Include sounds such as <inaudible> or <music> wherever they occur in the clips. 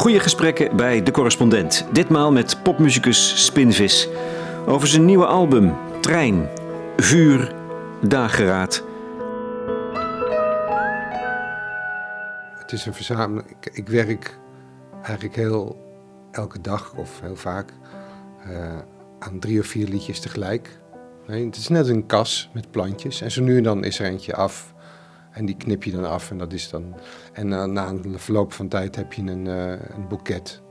Goede gesprekken bij De Correspondent. Ditmaal met popmuzikus Spinvis. Over zijn nieuwe album Trein, Vuur, Dageraad. Het is een verzameling. Ik, werk eigenlijk heel elke dag of heel vaak uh, aan drie of vier liedjes tegelijk. Het is net een kas met plantjes. En zo nu en dan is er eentje af. En die knip je dan af en dat is dan. En uh, na een verloop van tijd heb je een, uh, een boeket.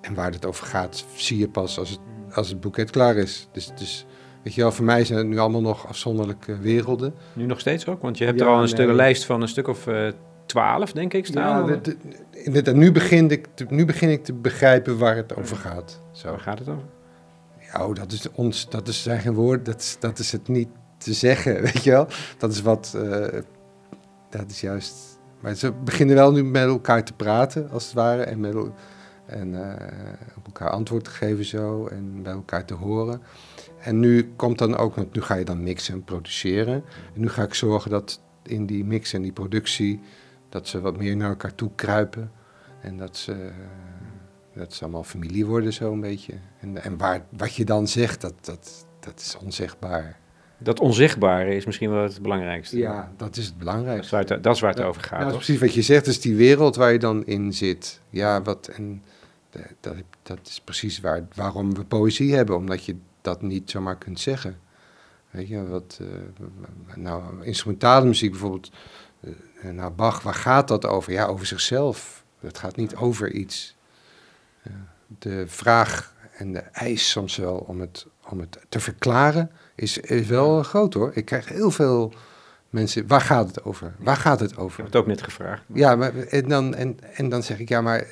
En waar het over gaat, zie je pas als het, als het boeket klaar is. Dus, dus weet je wel, voor mij zijn het nu allemaal nog afzonderlijke werelden. Nu nog steeds ook? Want je hebt ja, er al een, nee. stuk, lijst van een stuk of uh, twaalf, denk ik, staan. Ja, de, de, de, nu, begin ik te, nu begin ik te begrijpen waar het over gaat. Zo. Waar gaat het over? Ja, oh, dat is ons, dat is zijn geen woord, dat is, dat is het niet te zeggen, <laughs> weet je wel. Dat is wat, uh, dat is juist... Maar ze beginnen wel nu met elkaar te praten, als het ware, en, met, en op elkaar antwoord te geven zo, en bij elkaar te horen. En nu komt dan ook, nu ga je dan mixen en produceren. En nu ga ik zorgen dat in die mix en die productie, dat ze wat meer naar elkaar toe kruipen. En dat ze, dat ze allemaal familie worden zo'n beetje. En, en waar, wat je dan zegt, dat, dat, dat is onzegbaar. Dat onzichtbare is misschien wel het belangrijkste. Ja, dat is het belangrijkste. Dat is waar het, is waar het over gaat. Ja, precies wat je zegt, is die wereld waar je dan in zit. Ja, wat, en dat, dat is precies waar, waarom we poëzie hebben, omdat je dat niet zomaar kunt zeggen. Weet je, wat, uh, nou, instrumentale muziek bijvoorbeeld, uh, nou, Bach, waar gaat dat over? Ja, over zichzelf. Het gaat niet over iets. Uh, de vraag en de eis soms wel om het, om het te verklaren is, is wel groot hoor. Ik krijg heel veel mensen, waar gaat het over? Waar gaat het over? Ik heb het ook net gevraagd. Ja, maar, en, dan, en, en dan zeg ik, ja, maar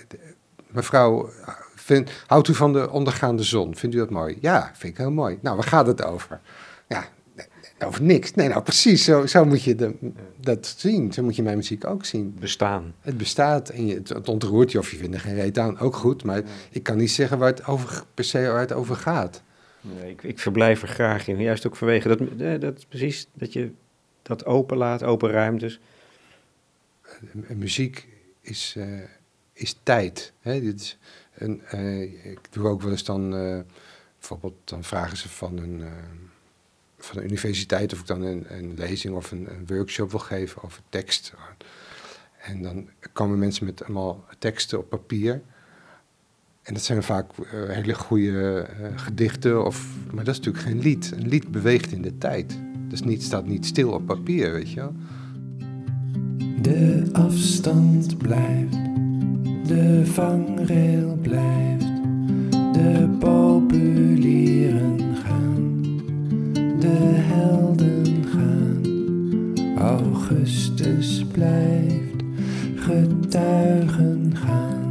mevrouw, vind, houdt u van de ondergaande zon? Vindt u dat mooi? Ja, vind ik heel mooi. Nou, waar gaat het over? Ja, over niks. Nee, nou precies, zo, zo moet je de, dat zien. Zo moet je mijn muziek ook zien. Bestaan. Het bestaat en je, het, het ontroert je of je vindt er geen reet aan. Ook goed, maar ik kan niet zeggen waar het over, per se waar het over gaat. Ik, ik verblijf er graag in. Juist ook vanwege dat, dat precies, dat je dat open laat, open ruimtes. En muziek is, uh, is tijd. Hè? Dit is een, uh, ik doe ook wel eens dan, bijvoorbeeld, dan vragen ze van een van de universiteit of ik dan een, een lezing of een, een, workshop wil geven over tekst. En dan komen mensen met allemaal teksten op papier. En dat zijn vaak uh, hele goede uh, gedichten, of, maar dat is natuurlijk geen lied. Een lied beweegt in de tijd. Dus niet, staat niet stil op papier, weet je wel. De afstand blijft, de vangrail blijft, de populieren gaan, de helden gaan. Augustus blijft, getuigen gaan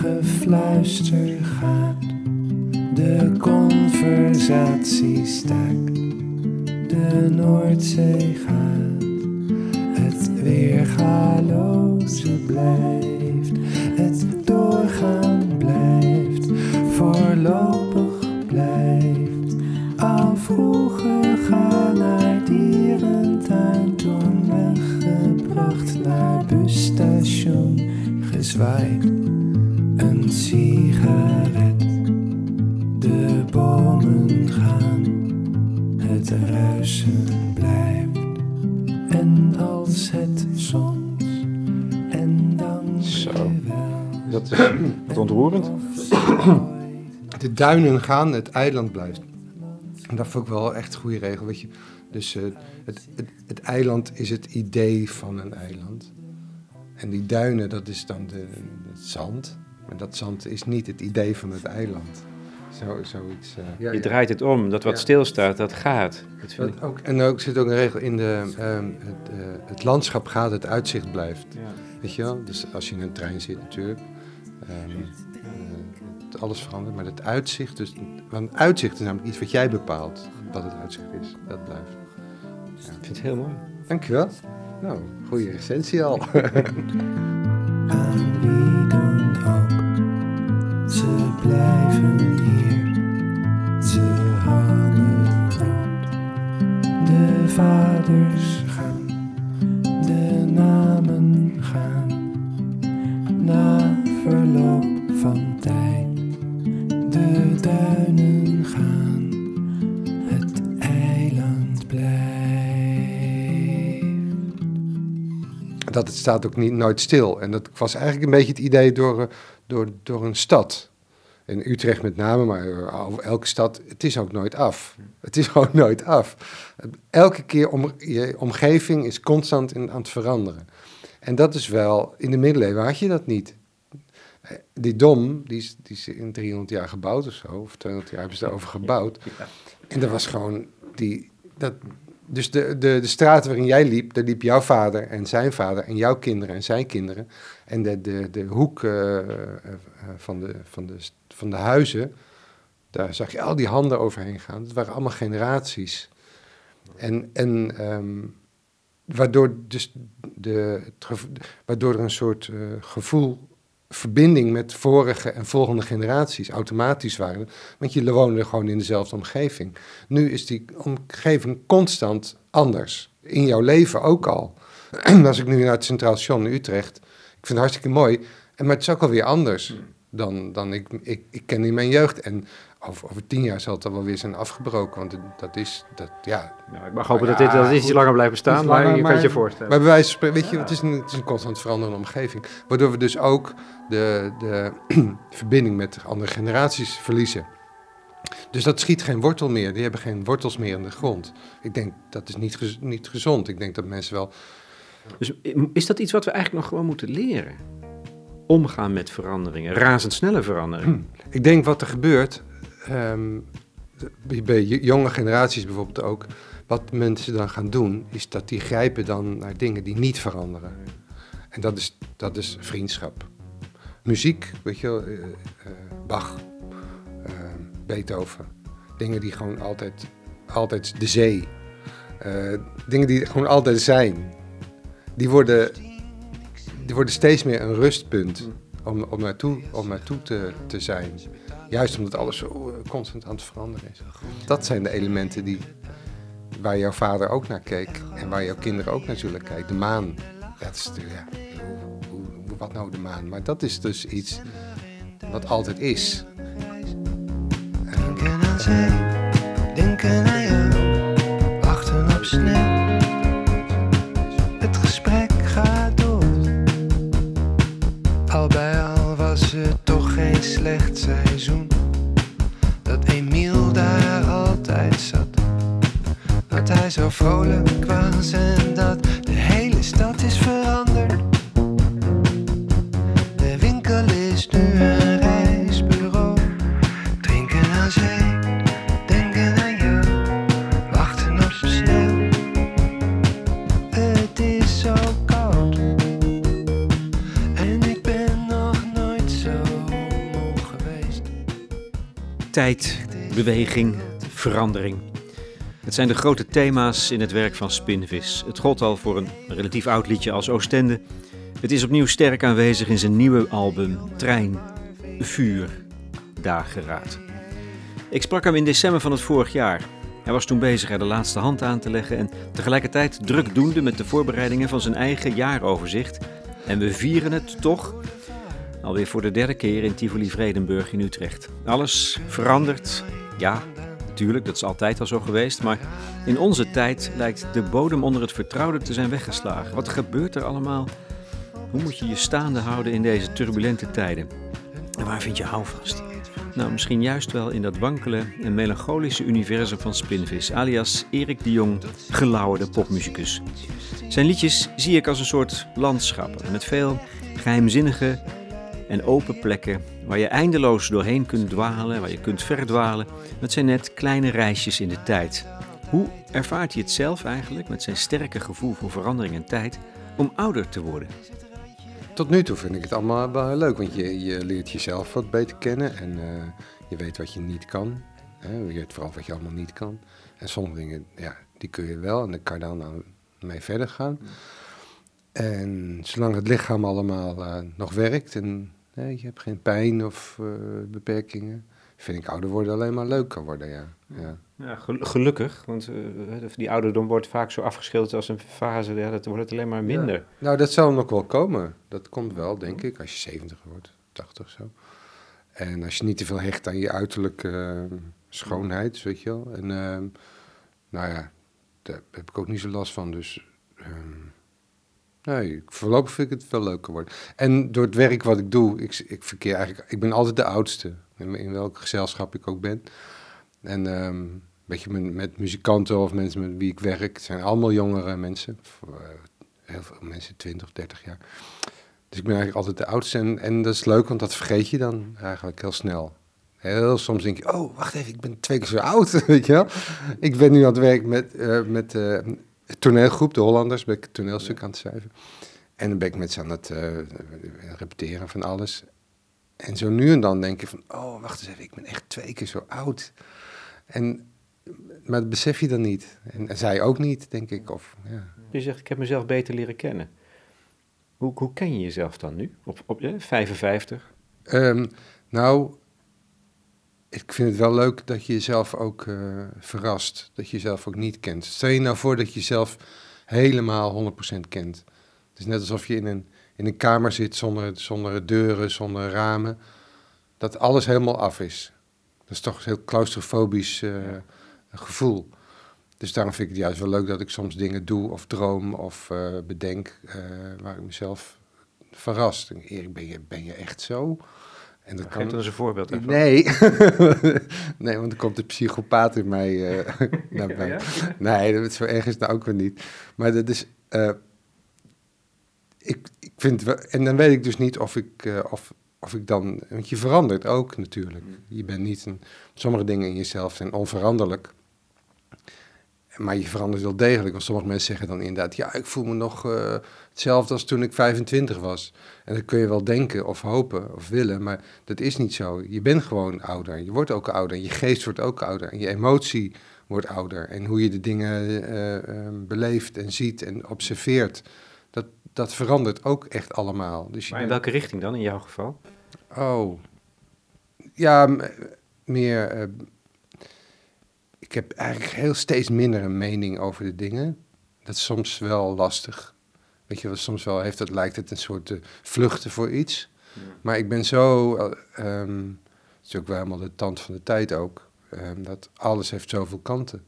gefluister gaat, de conversatie staakt, de Noordzee gaat, het weergaloze blijft, het doorgaan blijft, voorlopig blijft. Al vroeger gaan naar dierentuin, toen weggebracht naar busstation, gezwaaid het ruisen blijft. En als het soms en dan Zo. Dat is <clears throat> wat ontroerend. De duinen gaan, het eiland blijft. En dat vond ik wel echt een goede regel, weet je. Dus uh, het, het, het eiland is het idee van een eiland. En die duinen, dat is dan de, het zand. Maar dat zand is niet het idee van het eiland. Zo, zoiets, uh, ja, je draait het om, dat wat ja. stilstaat, dat gaat. Dat dat ook, en ook zit ook een regel in de, um, het, uh, het, landschap gaat, het uitzicht blijft. Ja. Weet je wel? Dus als je in een trein zit natuurlijk, um, uh, alles verandert, maar het uitzicht, dus, want uitzicht is namelijk iets wat jij bepaalt, wat het uitzicht is, dat blijft. Ik vind het heel mooi. Dankjewel. Nou, goede recensie al. <laughs> Aan wie dan ook, ze blijven hier, gaan, de namen gaan, na verloop. van tijd. De duinen gaan, het eiland blijft. dat het staat ook niet, nooit stil. En dat was eigenlijk een beetje het idee door, eh, door, door een stad. In Utrecht met name, maar eh, over elke stad, het is ook nooit af. Het is <laughs> gewoon nooit af. Elke keer om, je omgeving is constant in, aan het veranderen. En dat is wel, in de middeleeuwen had je dat niet. Eh, Die dom, die is, die is in 300 jaar gebouwd of zo, of 200 jaar hebben ze daarover gebouwd. En dat was gewoon die. Dat, dus de, de, de straat waarin jij liep, daar liep jouw vader en zijn vader en jouw kinderen en zijn kinderen. En de, de, de hoek eh, eh, van, de, van, de, van de huizen, daar zag je al die handen overheen gaan. Dat waren allemaal generaties. En, en ehm, waardoor, dus de, waardoor er een soort eh, gevoel, verbinding met vorige en volgende generaties automatisch waren. Want je woonde gewoon in dezelfde omgeving. Nu is die omgeving constant anders. In jouw leven ook al. <clears throat> Als ik nu naar het Centraal Station in Utrecht, ik vind het hartstikke mooi. En, maar het is ook alweer anders dan, dan ik, ik, ik ken in mijn jeugd. En over, over tien jaar zal het dan wel weer zijn afgebroken. Want dat is, dat, ja. Nou, ik mag hopen Maar dat dit, dat dit iets langer blijft bestaan, maar je kan maar- je voorstellen. Maar bij wijze van spreken, weet je, het is, een, het is een constant veranderende omgeving. Waardoor we dus ook de, de <clears throat> verbinding met andere generaties verliezen. Dus dat schiet geen wortel meer. Die hebben geen wortels meer in de grond. Ik denk dat is niet, gez- niet gezond. Ik denk dat mensen wel. Dus is dat iets wat we eigenlijk nog gewoon moeten leren? Omgaan met veranderingen, razendsnelle veranderingen. Ik denk wat er gebeurt. Ehm, bij- jonge generaties bijvoorbeeld ook. Wat mensen dan gaan doen, is dat die grijpen dan naar dingen die niet veranderen. En dat is, dat is vriendschap. Muziek, weet je wel, eh, eh, Bach, eh, Beethoven. Dingen die gewoon altijd, altijd de zee. dingen die gewoon altijd zijn. Die worden, die worden steeds meer een rustpunt om, om naartoe, om naartoe te, te zijn. Juist omdat alles zo eh, constant aan het veranderen is. Dat zijn de elementen die, waar jouw vader ook naar keek. En waar jouw kinderen ook naar zullen kijken. De maan. Dat is, de- ja, wat nou de maan? Maar dat is dus iets wat altijd is. Aan vrolijk was en dat de hele stad is veranderd. De winkel is nu een reisbureau. Drinken aan zee, denken aan jou, wachten op sneeuw. Het is zo koud en ik ben nog nooit zo moe geweest. Tijd, beweging, verandering. Het zijn de grote thema's in het werk van Spinvis. Het gold al voor een relatief oud liedje als Oostende. Het is opnieuw sterk aanwezig in zijn nieuwe album Trein, Vuur, Dageraad. Ik sprak hem in december van het vorig jaar. Hij was toen bezig er de laatste hand aan te leggen en tegelijkertijd druk doende met de voorbereidingen van zijn eigen jaaroverzicht. En we vieren het toch Alweer voor de derde keer in Tivoli Vredenburg in Utrecht. Alles verandert. Ja, natuurlijk, dat is altijd al zo geweest. Maar in onze tijd lijkt de bodem onder het vertrouwde te zijn weggeslagen. Wat gebeurt er allemaal? Hoe moet je je staande houden in deze turbulente tijden? En waar vind je houvast? Nou, misschien juist wel in dat wankele en melancholische universum van Spinvis, alias Erik de Jong, gelauwerde popmuzikus. Zijn liedjes zie ik als een soort landschappen met veel geheimzinnige en open plekken waar je eindeloos doorheen kunt dwalen, waar je kunt verdwalen. Het zijn net kleine reisjes in de tijd. Hoe ervaart hij het zelf eigenlijk met zijn sterke gevoel voor verandering en tijd om ouder te worden? Tot nu toe vind ik het allemaal wel heel leuk, want je, je leert jezelf wat beter kennen en eh, je weet wat je niet kan. Hè? Je weet vooral wat je allemaal niet kan. En sommige dingen, ja, die kun je wel en daar kan je dan mee verder gaan. En zolang het lichaam allemaal eh, nog werkt en hè, je hebt geen pijn of eh, beperkingen, vind ik ouder worden alleen maar leuker worden, ja. ja. Ja, gel- gelukkig, want eh, die ouderdom wordt vaak zo afgeschilderd als een fase, ja, dat wordt het alleen maar minder. Nou, dat zal nog wel komen. Dat komt wel, denk ik, als je 70 wordt, 80 zo. En als je niet te veel hecht aan je uiterlijke eh, schoonheid, weet je wel. En ehm, nou ja, daar heb ik ook niet zo last van. Dus ehm, nee, voorlopig vind ik het wel leuker worden. En door het werk wat ik doe, ik, ik verkeer eigenlijk, ik ben altijd de oudste. In, welk gezelschap ik ook ben. En ehm weet je, met, muzikanten of mensen met wie ik werk, het zijn allemaal jongere mensen. Eh, heel veel mensen, 20, 30 jaar. Dus ik ben eigenlijk altijd de oudste. En, dat is leuk, want dat vergeet je dan eigenlijk heel snel. Heel soms denk je, oh, wacht even, ik ben twee keer zo oud, <laughs> weet je wel. Ik ben nu aan het werk met, eh met eh, toneelgroep, de Hollanders, ben ik toneelstuk aan het schrijven. En dan ben ik met ze aan het eh, repeteren van alles. En zo nu en dan denk je van, oh, wacht eens even, ik ben echt twee keer zo oud. En, maar dat besef je dan niet. En, en zij ook niet, denk ik. Of, ja. Je zegt, ik heb mezelf beter leren kennen. Hoe, hoe ken je jezelf dan nu? Op, op eh, 55? Ehm, nou, ik vind het wel leuk dat je jezelf ook eh, verrast. Dat je jezelf ook niet kent. Stel je nou voor dat je jezelf helemaal 100% kent. Het is net alsof je in een, in een kamer zit zonder, zonder deuren, zonder ramen. Dat alles helemaal af is. Dat is toch een heel claustrofobisch eh, gevoel. Dus daarom vind ik het juist wel leuk dat ik soms dingen doe of droom of eh, bedenk waar ik mezelf verrast. Ik denk, Erik, ben je, ben je echt zo? En dat Geef er eens een voorbeeld even. Nee. <laughs> nee, want dan komt de psychopaat in mij eh, <laughs> naar. Nee, dat is zo erg is het nou ook weer niet. Maar dat is... eh, ik, ik vind wel... En dan weet ik dus niet of ik, eh, of, of ik dan... Want je verandert ook natuurlijk. Je bent niet... Een, sommige dingen in jezelf zijn onveranderlijk. Maar je verandert wel degelijk. Want sommige mensen zeggen dan inderdaad... Ja, ik voel me nog eh, hetzelfde als toen ik 25 was. En dat kun je wel denken of hopen of willen. Maar dat is niet zo. Je bent gewoon ouder. Je wordt ook ouder. Je geest wordt ook ouder. En je emotie wordt ouder. En hoe je de dingen eh, eh, beleeft en ziet en observeert... Dat, dat verandert ook echt allemaal. Dus je Maar in bent- welke richting dan, in jouw geval? Oh. Ja, meer. Ik heb eigenlijk heel steeds minder een mening over de dingen. Dat is soms wel lastig. Weet je, wel, soms wel heeft het, lijkt het een soort eh, vluchten voor iets. Maar ik ben zo. eh, ehm, het is ook wel helemaal de tand van de tijd ook. ehm, dat alles heeft zoveel kanten.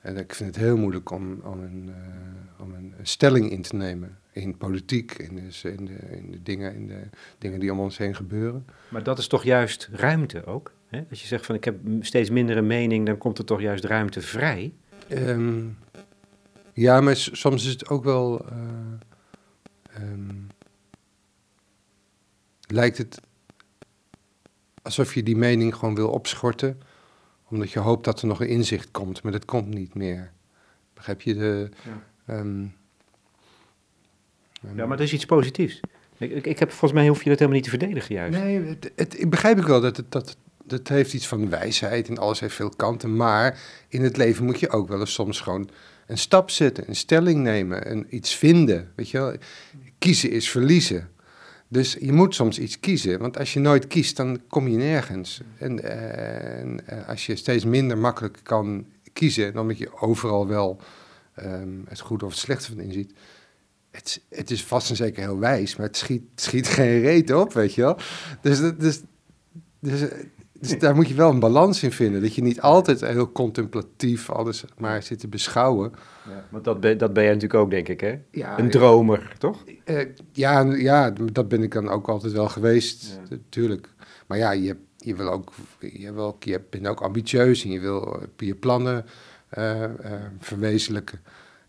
En ik vind het heel moeilijk om, om, een, eh, om een stelling in te nemen. In politiek, in de, in, de, in de dingen, in de dingen die om ons heen gebeuren. Maar dat is toch juist ruimte ook? Hè? Als je zegt van ik heb steeds minder een mening, dan komt er toch juist ruimte vrij? Ehm, ja, maar soms is het ook wel. eh, ehm, lijkt het alsof je die mening gewoon wil opschorten, omdat je hoopt dat er nog een inzicht komt, maar dat komt niet meer. Begrijp je de. ehm, ehm, Ja, maar dat is iets positiefs. Ik, ik, ik heb, volgens mij hoef je dat helemaal niet te verdedigen juist. Nee, het, het, ik begrijp ik wel dat het, dat, dat heeft iets van wijsheid en alles heeft veel kanten. Maar in het leven moet je ook wel eens soms gewoon een stap zetten, een stelling nemen, en iets vinden. Weet je wel? Kiezen is verliezen. Dus je moet soms iets kiezen, want als je nooit kiest, dan kom je nergens. En, eh, als je steeds minder makkelijk kan kiezen, dan moet je overal wel ehm, het goede of het slechte van inziet. Het, het is vast en zeker heel wijs, maar het schiet, schiet geen reet op, weet je wel. Dus, dus, dus, dus daar moet je wel een balans in vinden. Dat je niet altijd heel contemplatief alles maar zit te beschouwen. Want dat ben, dat ben jij natuurlijk ook, denk ik, hè? Ja, Een dromer, toch? Eh, ja, ja, dat ben ik dan ook altijd wel geweest, Ja. natuurlijk. Maar ja, je, je, wil ook, je, wil je bent ook ambitieus en je wil eh, je plannen eh, verwezenlijken.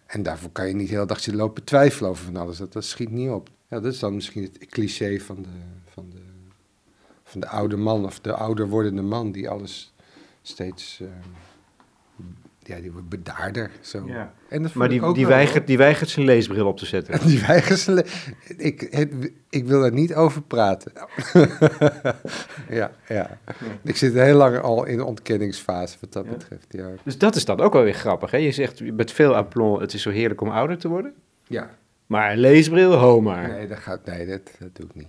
En daarvoor kan je niet de hele dag zitten lopen twijfelen over van alles. Dat, dat schiet niet op. Ja, dat is dan misschien het cliché van de, van de, van de oude man of de ouder wordende man die alles steeds... eh, ja, die wordt bedaarder. Zo. Ja. En dat Maar die, ook die, wel, weigert, die weigert zijn leesbril op te zetten. <laughs> die weigeren ze. le- Ik, het- ik wil er niet over praten. <laughs> ja, ja. Ik zit heel lang al in de ontkenningsfase wat dat Ja. betreft. Ja. Dus dat is dan ook wel weer grappig, hè? Je zegt met veel aplomb, het is zo heerlijk om ouder te worden. ja. Maar een leesbril, ho maar. Nee, dat, gaat, nee dat, dat doe ik niet.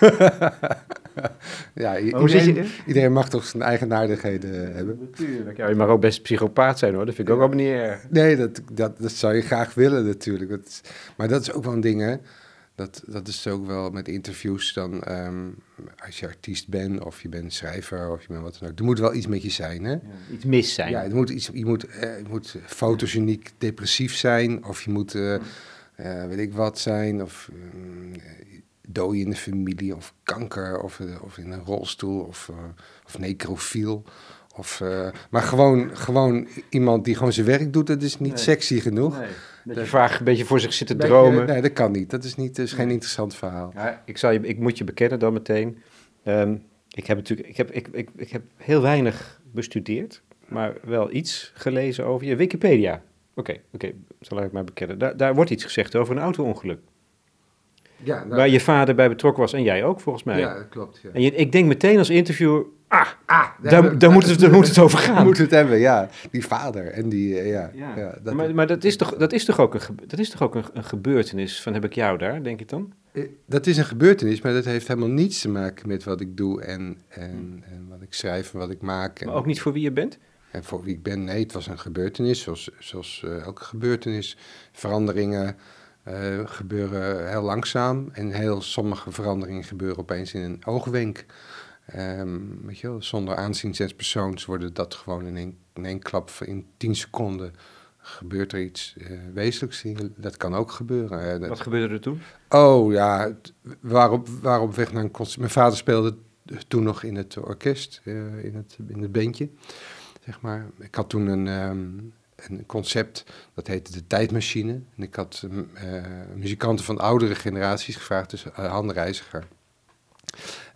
<laughs> ja, iedereen, je? iedereen mag toch zijn eigenaardigheden hebben. Natuurlijk. Ja, je mag ook best psychopaat zijn, hoor. Dat vind ik ook allemaal niet erg. Nee, dat, dat, dat zou je graag willen natuurlijk. Dat is- maar dat is ook wel een ding, hè. Dat, dat is ook wel met interviews dan, ehm, als je artiest bent of je bent schrijver of je bent wat dan ook. Er moet wel iets met je zijn, hè? Iets mis zijn. Ja, er moet iets, je, moet, eh, je moet fotogeniek depressief zijn of je moet, eh, eh, weet ik wat zijn, of um, dooi in de familie of kanker of, eh, of in een rolstoel of, eh, of necrofiel. Of, eh, maar gewoon, gewoon iemand die gewoon zijn werk doet, dat is niet Nee. sexy genoeg. Nee, dat je vaak een beetje voor zich zit te dromen. Nee, dat kan niet. Dat is, niet, dat is geen Nee. interessant verhaal. Ja, ik, zal je, ik moet je bekennen dan meteen. Ehm, ik heb natuurlijk ik heb, ik, ik, ik heb heel weinig bestudeerd, maar wel iets gelezen over je Wikipedia. Oké, oké, zal ik maar bekennen. Daar, daar wordt iets gezegd over een auto-ongeluk. Ja, nou, waar je vader bij betrokken was en jij ook, volgens mij. ja klopt. Ja. En je, ik denk meteen als interviewer, ah, Ah, daar, daar, moet het, daar moet het over <laughs> gaan. Moet het hebben, ja. Die vader en die, eh, ja. Ja. ja, dat, maar maar dat, is toch, dat is toch ook, een, dat is toch ook een, een gebeurtenis van heb ik jou daar, denk ik dan? eh, dat is een gebeurtenis, maar dat heeft helemaal niets te maken met wat ik doe en, en, en wat ik schrijf en wat ik maak. En, Maar ook niet voor wie je bent? en voor wie ik ben, nee, het was een gebeurtenis, zoals, zoals eh, elke gebeurtenis. Veranderingen eh, gebeuren heel langzaam en heel sommige veranderingen gebeuren opeens in een oogwenk. Ehm, weet je wel, zonder aanzien des persoons worden dat gewoon in één, in één klap in 10 seconden gebeurt er iets eh, wezenlijks. Dat kan ook gebeuren. dat- Wat gebeurde er toen? Oh ja, het- we waren op, we waren op weg naar een concert. Mijn vader speelde toen nog in het orkest, eh, in, het, in het bandje, zeg maar. Ik had toen een, ehm, een concept, dat heette De Tijdmachine. En ik had ehm, eh, muzikanten van oudere generaties gevraagd, dus uh, Han Reiziger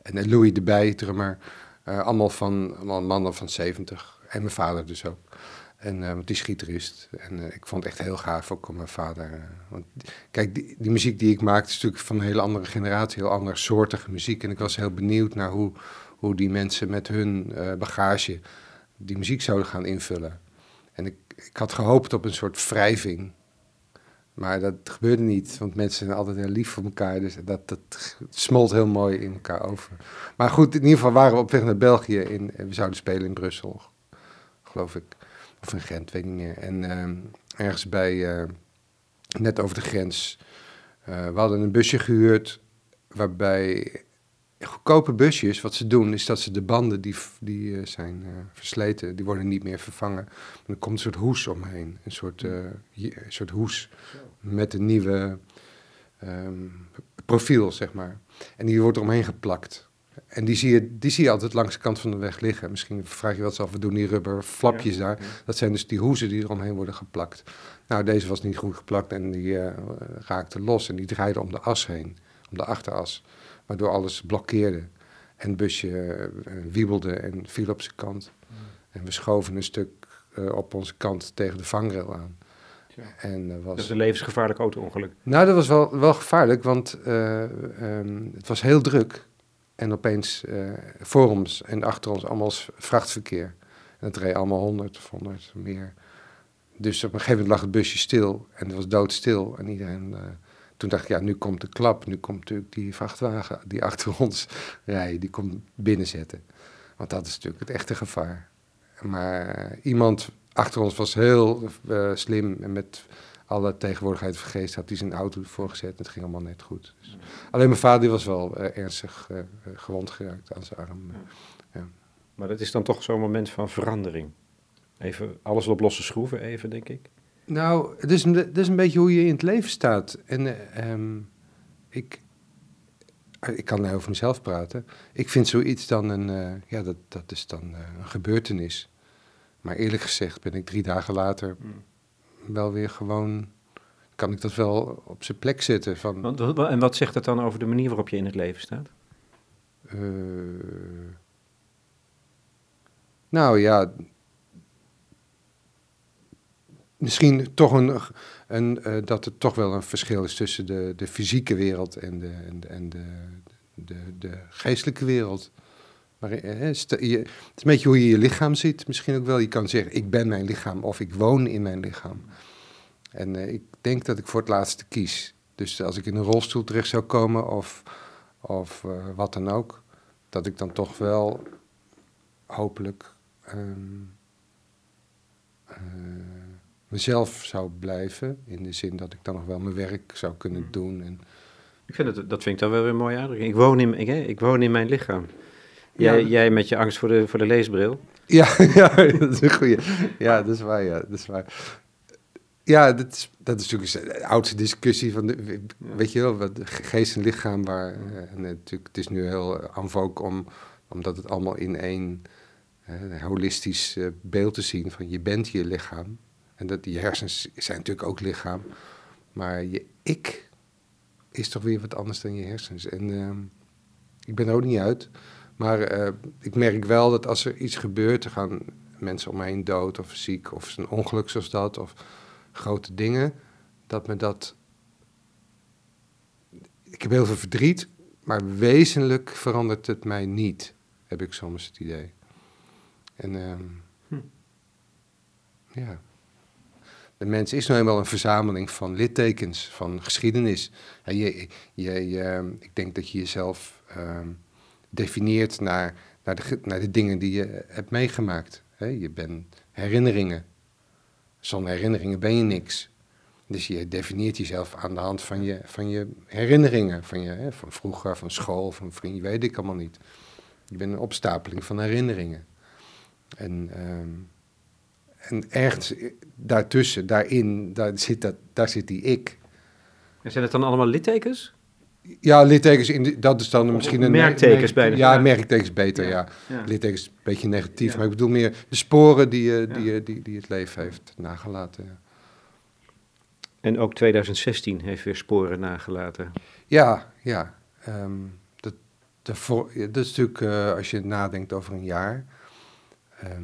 en eh, Louis de Bij, drummer. eh, allemaal, van, mannen van 70. En mijn vader dus ook. En, eh, want die is gitarist. En eh, ik vond het echt heel gaaf ook om mijn vader. eh, want Kijk, die, die muziek die ik maak is natuurlijk van een hele andere generatie, heel andere soortige muziek. En ik was heel benieuwd naar hoe, hoe die mensen met hun eh, bagage die muziek zouden gaan invullen. En ik, ik had gehoopt op een soort wrijving. Maar dat gebeurde niet, want mensen zijn altijd heel lief voor elkaar. Dus dat, dat smolt heel mooi in elkaar over. Maar goed, in ieder geval waren we op weg naar België. In, en we zouden spelen in Brussel, geloof ik. Of in Gent, weet niet meer. En ehm, ergens bij, eh, net over de grens. eh, we hadden een busje gehuurd waarbij goedkope busjes, wat ze doen, is dat ze de banden die, die eh, zijn eh, versleten, die worden niet meer vervangen. Maar er komt een soort hoes omheen, een soort, eh, een soort hoes met een nieuwe ehm, profiel, zeg maar. En die wordt eromheen geplakt. En die zie, je, die zie je altijd langs de kant van de weg liggen. Misschien vraag je wel eens af, we doen die rubber flapjes daar. Ja. Dat zijn dus die hoezen die eromheen worden geplakt. Nou, deze was niet goed geplakt en die raakte los. En die draaide om de as heen, om de achteras. Waardoor alles blokkeerde. En het busje eh, wiebelde en viel op zijn kant. En we schoven een stuk eh, op onze kant tegen de vangrail aan. Tja. En eh, was... Dat is een levensgevaarlijk auto-ongeluk. Nou, dat was wel, wel gevaarlijk, want eh, ehm, het was heel druk. En opeens eh, voor ons en achter ons allemaal vrachtverkeer. En het reed allemaal 100 of 100 meer. Dus op een gegeven moment lag het busje stil en het was doodstil. En iedereen, eh, toen dacht ik, ja, nu komt de klap. Nu komt natuurlijk die vrachtwagen die achter <laughs> ons rijdt, die komt binnenzetten. Want dat is natuurlijk het echte gevaar. Maar iemand achter ons was heel eh, slim en met alle tegenwoordigheid van geest had hij zijn auto ervoor gezet. Het ging allemaal net goed. Dus alleen mijn vader die was wel eh, ernstig eh, gewond geraakt aan zijn arm. Maar dat is dan toch zo'n moment van verandering. Even alles op losse schroeven, even, denk ik. Nou, het is, een, het is een beetje hoe je in het leven staat. En eh, ehm, ik, eh, ik kan nou over mezelf praten. Ik vind zoiets dan een, eh, ja, dat, dat is dan een gebeurtenis. Maar eerlijk gezegd ben ik drie dagen later wel weer gewoon, kan ik dat wel op zijn plek zetten. Van, Want, en wat zegt dat dan over de manier waarop je in het leven staat? Nou ja. Misschien toch een, een, eh, dat er toch wel een verschil is tussen de, de fysieke wereld en de, en en de, de, de geestelijke wereld. Eh, het is een beetje hoe je je lichaam ziet. Misschien ook wel. Je kan zeggen, ik ben mijn lichaam of ik woon in mijn lichaam. En eh, ik denk dat ik voor het laatste kies. Dus als ik in een rolstoel terecht zou komen of, of wat dan ook, dat ik dan toch wel hopelijk ehm, eh, mezelf zou blijven. In de zin dat ik dan nog wel mijn werk zou kunnen doen. En Ik vind het, dat vind ik dan wel weer een mooie uitdrukking. Ik woon in, ik, ik woon in mijn lichaam. Jij, Ja. jij met je angst voor de, voor de leesbril. <laughs> Ja, ja, dat is een goeie. Ja, dat is waar, ja, dat is waar. Ja, dat is, dat is natuurlijk de oudste discussie van, de, weet je wel, wat geest en lichaam, waar, eh, en natuurlijk, het is nu heel en vogue om, omdat het allemaal in één eh, holistisch eh, beeld te zien van je bent je lichaam. En dat je hersens zijn natuurlijk ook lichaam, maar je ik is toch weer wat anders dan je hersens. En ehm, ik ben er ook niet uit. Maar eh, ik merk wel dat als er iets gebeurt, er gaan mensen om me heen dood of ziek of een ongeluk zoals dat of grote dingen, dat me dat. Ik heb heel veel verdriet, maar wezenlijk verandert het mij niet, heb ik soms het idee. En ehm, Hm. ja. De mens is nou eenmaal een verzameling van littekens, van geschiedenis. Je, je, ik denk dat je jezelf ehm, definieert naar, naar, de, naar de dingen die je hebt meegemaakt. Je bent herinneringen. Zonder herinneringen ben je niks. Dus je definieert jezelf aan de hand van je, van je herinneringen. Van, je, van vroeger, van school, van vrienden, weet ik allemaal niet. Je bent een opstapeling van herinneringen. En, ehm, en ergens daartussen, daarin, daar zit, dat, daar zit die ik. En zijn het dan allemaal littekens? Ja, littekens, in de- dat is dan Of misschien een... merktekens bijna. Ja, merktekens beter, ja. Ja. Littekens een beetje negatief, Ja. maar ik bedoel meer de sporen die, je- die, je- die, die het leven heeft nagelaten. En ook 2016 heeft weer sporen nagelaten. Ja, ja. ehm, dat, de dat is natuurlijk, eh, als je nadenkt over een jaar, ehm,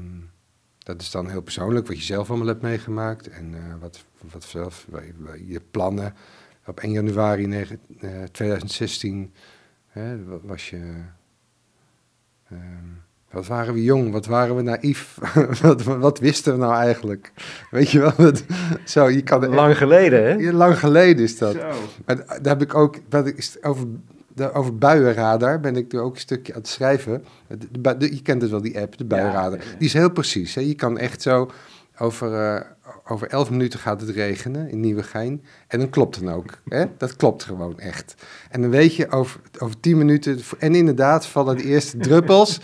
dat is dan heel persoonlijk, wat je zelf allemaal hebt meegemaakt en eh, wat, wat zelf, je plannen. Op 1 januari negen- eh, 2016 hè, wa- was je, ehm, wat waren we jong, wat waren we naïef, <laughs> wat, wat wisten we nou eigenlijk? Weet je wel, dat, zo, je kan Lang geleden, hè? Lang geleden is dat. Zo. Maar d- daar heb ik ook, wat ik, is over, de, over buienradar ben ik er ook een stukje aan het schrijven. De, de je kent het wel, die app, de buienradar. ja, ja. Die is heel precies. Hè? Je kan echt zo, over, eh, over elf minuten gaat het regenen in Nieuwegein. En dan klopt dan ook. Hè? <laughs> Dat klopt gewoon echt. En dan weet je, over, over tien minuten, en inderdaad vallen de eerste druppels. <laughs>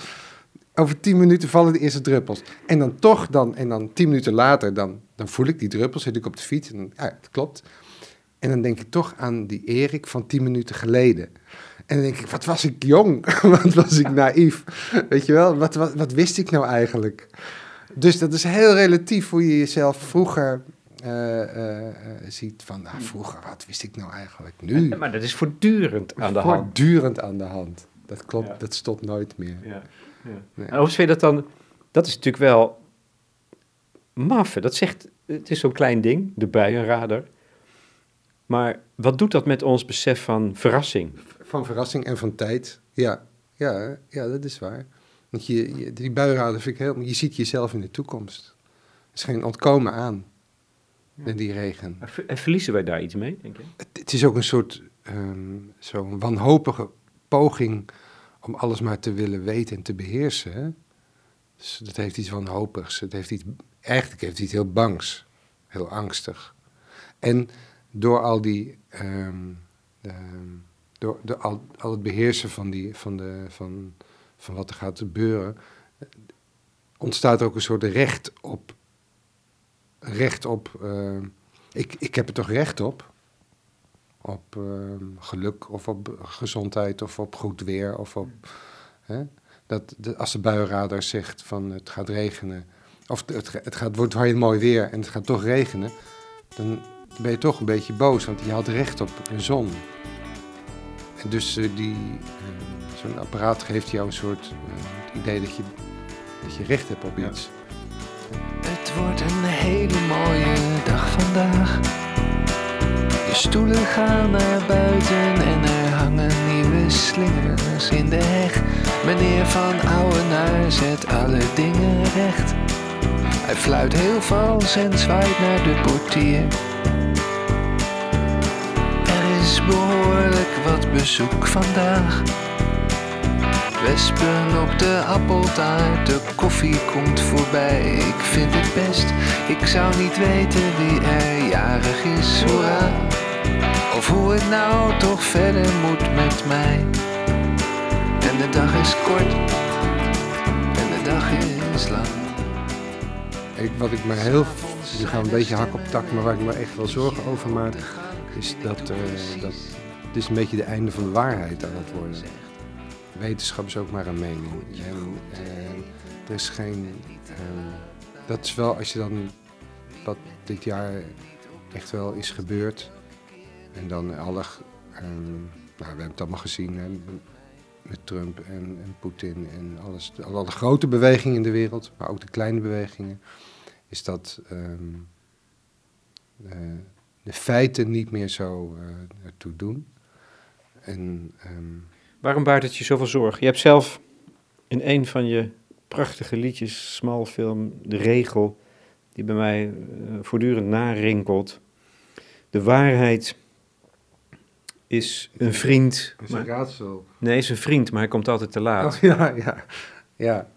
Over tien minuten vallen de eerste druppels. En dan toch, dan, en dan tien minuten later, dan, dan voel ik die druppels, zit ik op de fiets. En, ja, het klopt. En dan denk ik toch aan die Erik van tien minuten geleden. En dan denk ik, wat was ik jong? <laughs> wat was ik naïef? Weet je wel, wat, wat, wat wist ik nou eigenlijk? Dus dat is heel relatief hoe je jezelf vroeger eh, eh, eh, ziet. Van, nou, vroeger, wat wist ik nou eigenlijk? Nu, Maar dat is voortdurend aan de hand. voortdurend aan de hand. Dat klopt, Ja. dat stopt nooit meer. Ja, ja. Nee. En vind je dat dan... Dat is natuurlijk wel maf. hè. Dat zegt... Het is zo'n klein ding, de buienradar. Maar wat doet dat met ons besef van verrassing? Van verrassing en van tijd. Ja, ja, ja dat is waar. Want je, je, die buienradar vind ik heel... Je ziet jezelf in de toekomst. Er is geen ontkomen aan. In die regen. En ver- En verliezen wij daar iets mee, denk je? Het, het is ook een soort ehm, zo'n wanhopige poging om alles maar te willen weten en te beheersen. Hè? Dus dat heeft iets wanhopigs. Het heeft iets, eigenlijk heeft iets heel bangs. Heel angstig. En door al die... ehm, ehm, door, al, het beheersen van, die, van, de, van, van wat er gaat gebeuren... eh, ontstaat er ook een soort recht op... Recht op... ehm, ik, ik heb er toch recht op? Op ehm, geluk of op gezondheid of op goed weer of op... Hè? Dat, de, als de buienradar zegt van het gaat regenen... Of het, het gaat, wordt heel mooi weer en het gaat toch regenen... dan ben je toch een beetje boos, want je had recht op een zon. Dus eh, die, eh, zo'n apparaat geeft jou een soort eh, het idee dat je, dat je recht hebt op Ja. iets. Het wordt een hele mooie dag vandaag. De stoelen gaan naar buiten en er hangen nieuwe slingers in de heg. Meneer van Ouwenaar zet alle dingen recht. Hij fluit heel vals en zwaait naar de portier. Behoorlijk wat bezoek vandaag. Wespen op de appeltaart, de koffie komt voorbij. Ik vind het best, ik zou niet weten wie er jarig is, hoera. Of hoe het nou toch verder moet met mij. En de dag is kort. En de dag is lang. Ik, wat ik me heel... Nu gaan een beetje hak op tak, maar waar ik me echt wel zorgen over maak... is dat, eh, dat het is een beetje de einde van de waarheid aan het worden. Wetenschap is ook maar een mening. En, eh, er is geen... eh, dat is wel, als je dan wat dit jaar echt wel is gebeurd... en dan alle... ehm, nou, we hebben het allemaal gezien, met Trump en, en Poetin en alles. Alle grote bewegingen in de wereld, maar ook de kleine bewegingen, is dat ehm, eh, de feiten niet meer zo eh, ertoe doen. En ehm, Waarom baart het je zoveel zorgen? Je hebt zelf in een van je prachtige liedjes, smalfilm, de regel die bij mij eh, voortdurend narinkelt. De waarheid is een vriend. is een Maar, raadsel. nee, is een vriend, maar hij komt altijd te laat. Oh, <laughs> ja, ja, ja.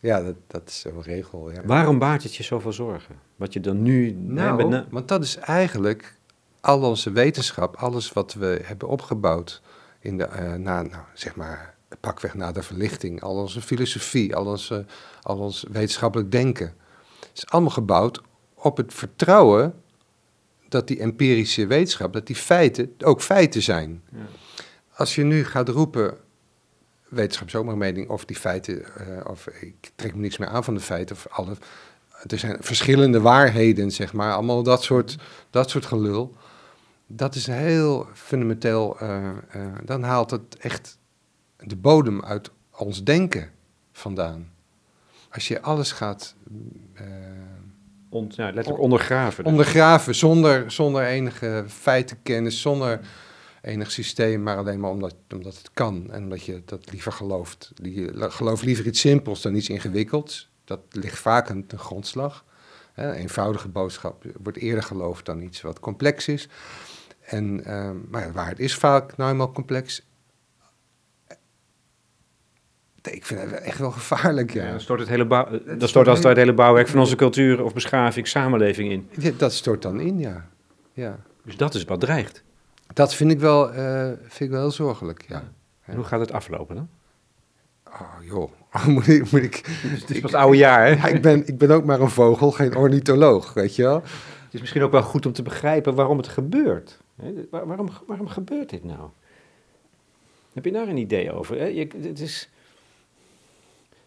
Ja, dat, dat is zo'n regel. Ja. Waarom baart het je zoveel zorgen? Wat je dan nu... Nou, na- want dat is eigenlijk al onze wetenschap, alles wat we hebben opgebouwd in de, eh, na, nou, zeg maar, pakweg na de verlichting, al onze filosofie, al, onze, al ons wetenschappelijk denken, is allemaal gebouwd op het vertrouwen dat die empirische wetenschap, dat die feiten ook feiten zijn. Ja. Als je nu gaat roepen, wetenschap is ook maar een mening, of die feiten, eh, of ik trek me niks meer aan van de feiten, of alle, er zijn verschillende waarheden, zeg maar, allemaal dat soort, dat soort gelul. Dat is heel fundamenteel, eh, eh, dan haalt het echt de bodem uit ons denken vandaan. Als je alles gaat ja, letterlijk ondergraven. dus. ondergraven zonder, zonder enige feitenkennis, zonder enig systeem, maar alleen maar omdat, omdat het kan en omdat je dat liever gelooft. Je gelooft liever iets simpels dan iets ingewikkelds. Dat ligt vaak aan de grondslag. Een eenvoudige boodschap wordt eerder geloofd dan iets wat complex is. En, ehm, maar waar het is vaak nou eenmaal complex. Ik vind het echt wel gevaarlijk, ja. Ja, dan stort het hele bouw, dan stort stort als het hele bouwwerk van onze cultuur of beschaving, samenleving in. Ja, Dat stort dan in, ja. ja. Dus dat is wat dreigt. Dat vind ik wel, eh, vind ik wel heel zorgelijk, ja. En hoe gaat het aflopen dan? <laughs> Oh joh, moet ik... Moet ik, Het is pas oude jaar, hè? ja, ik, ben, ik ben ook maar een vogel, geen ornitholoog, weet je wel. Het is misschien ook wel goed om te begrijpen waarom het gebeurt. Waar- Waarom, waarom gebeurt dit nou? Heb je daar een idee over? hè? Je, het is,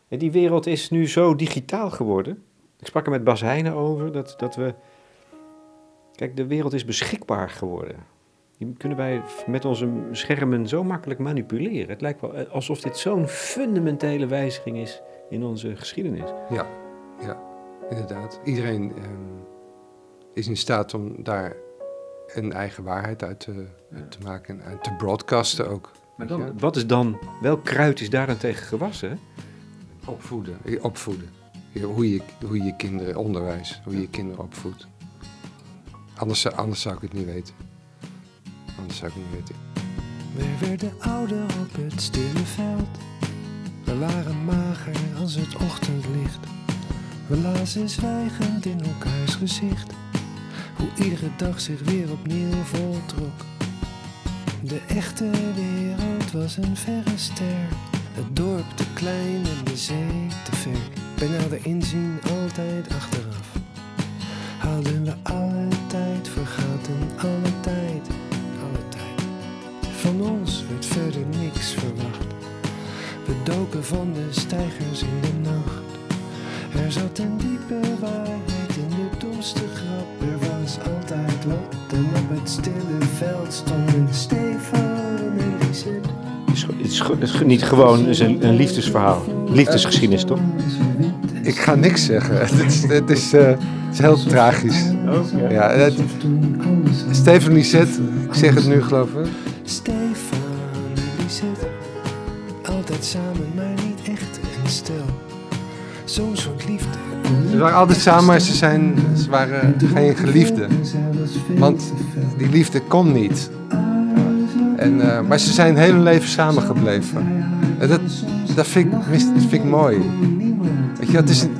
die wereld is nu zo digitaal geworden. Ik sprak er met Bas Heijnen over dat, dat we... Kijk, de wereld is beschikbaar geworden. Die kunnen wij met onze schermen zo makkelijk manipuleren. Het lijkt wel eh, alsof dit zo'n fundamentele wijziging is in onze geschiedenis. Ja, ja, inderdaad. Iedereen ehm, is in staat om daar een eigen waarheid uit te, te maken en uit te broadcasten ook. Maar dan, wat is dan, welk kruid is daaraan tegen gewassen? Opvoeden. eh, Opvoeden. Hoe je, hoe je kinderen, onderwijs, hoe je kinderen opvoedt. Anders, anders zou ik het niet weten. We werden ouder op het stille veld. We waren mager als het ochtendlicht. We lazen zwijgend in elkaars gezicht. Hoe iedere dag zich weer opnieuw voltrok. De echte wereld was een verre ster. Het dorp te klein en de zee te ver. Bij nader inzien altijd achteraf. Haalden we alle tijd, vergaten alle tijd. Van ons werd verder niks verwacht. We doken van de stijgers in de nacht. Er zat een diepe waarheid in de domste grap. Er was altijd wat en op het stille veld stonden Stefan en Lisette. Het is, het is, het is niet gewoon het is een, een liefdesverhaal. Liefdesgeschiedenis, toch? Ik ga niks zeggen. <laughs> Het is, het is, eh, het is heel tragisch. Ja, het, Stephanie Zet, ik zeg het nu geloof ik. Altijd samen, maar niet echt een stel. Zo'n soort liefde. Ze waren altijd samen, maar ze, zijn, ze waren geen geliefden. Want die liefde kon niet. En, eh, maar ze zijn heel hun leven samengebleven. En dat, dat, vind ik, dat vind ik mooi. Weet je, het is, een,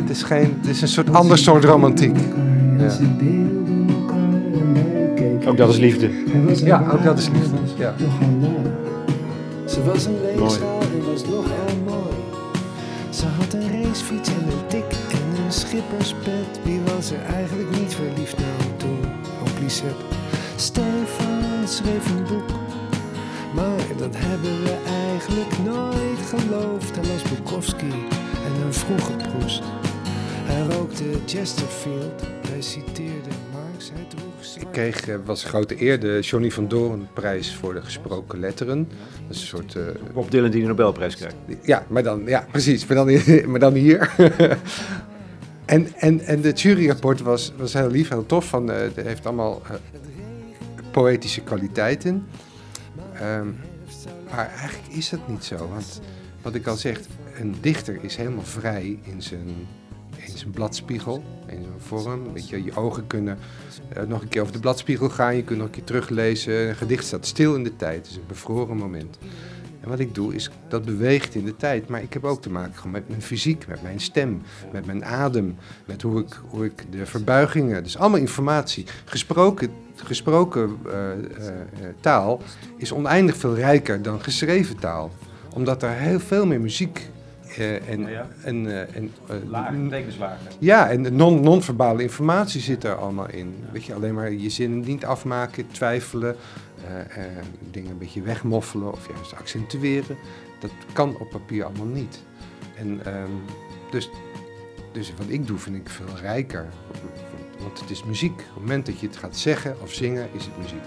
het, is geen, het is een soort ander soort romantiek. Ja. Ook dat is liefde. Ja, ook dat is liefde, ja. Ze was een weegschaal en was nogal mooi. Ze had een racefiets en een tik en een schipperspet. Wie was er eigenlijk niet verliefd nou toen op Lisette? Stefan schreef een boek. Maar dat hebben we eigenlijk nooit geloofd. Hij las Bukowski en een vroege Proest. Hij rookte Chesterfield, hij citeerde Ik kreeg, eh, was grote eer, de Johnny van Doorn prijs voor de gesproken letteren. Dat is een soort... eh, Bob Dylan die de Nobelprijs krijgt. Ja, maar dan, ja, precies. Maar dan, <laughs> maar dan hier. <laughs> en, en, en de juryrapport was, was heel lief, heel tof. Van, eh, het heeft allemaal eh, poëtische kwaliteiten. Ehm, maar eigenlijk is dat niet zo. Want wat ik al zeg, een dichter is helemaal vrij in zijn, in zijn bladspiegel, in zijn vorm. Weet je, je ogen kunnen eh, nog een keer over de bladspiegel gaan. Je kunt nog een keer teruglezen. Een gedicht staat stil in de tijd. Het is een bevroren moment. En wat ik doe is, dat beweegt in de tijd. Maar ik heb ook te maken met mijn fysiek, met mijn stem, met mijn adem, met hoe ik, hoe ik de verbuigingen, dus allemaal informatie. Gesproken, gesproken eh, eh, taal is oneindig veel rijker dan geschreven taal. Omdat er heel veel meer muziek en, Ja, ja. en, eh, en eh, ja, en non- non-verbale informatie zit er allemaal in. Weet je, alleen maar je zinnen niet afmaken, twijfelen, eh, eh, dingen een beetje wegmoffelen of juist accentueren. Dat kan op papier allemaal niet. En ehm, dus, dus wat ik doe vind ik veel rijker. Want het is muziek. Op het moment dat je het gaat zeggen of zingen, is het muziek.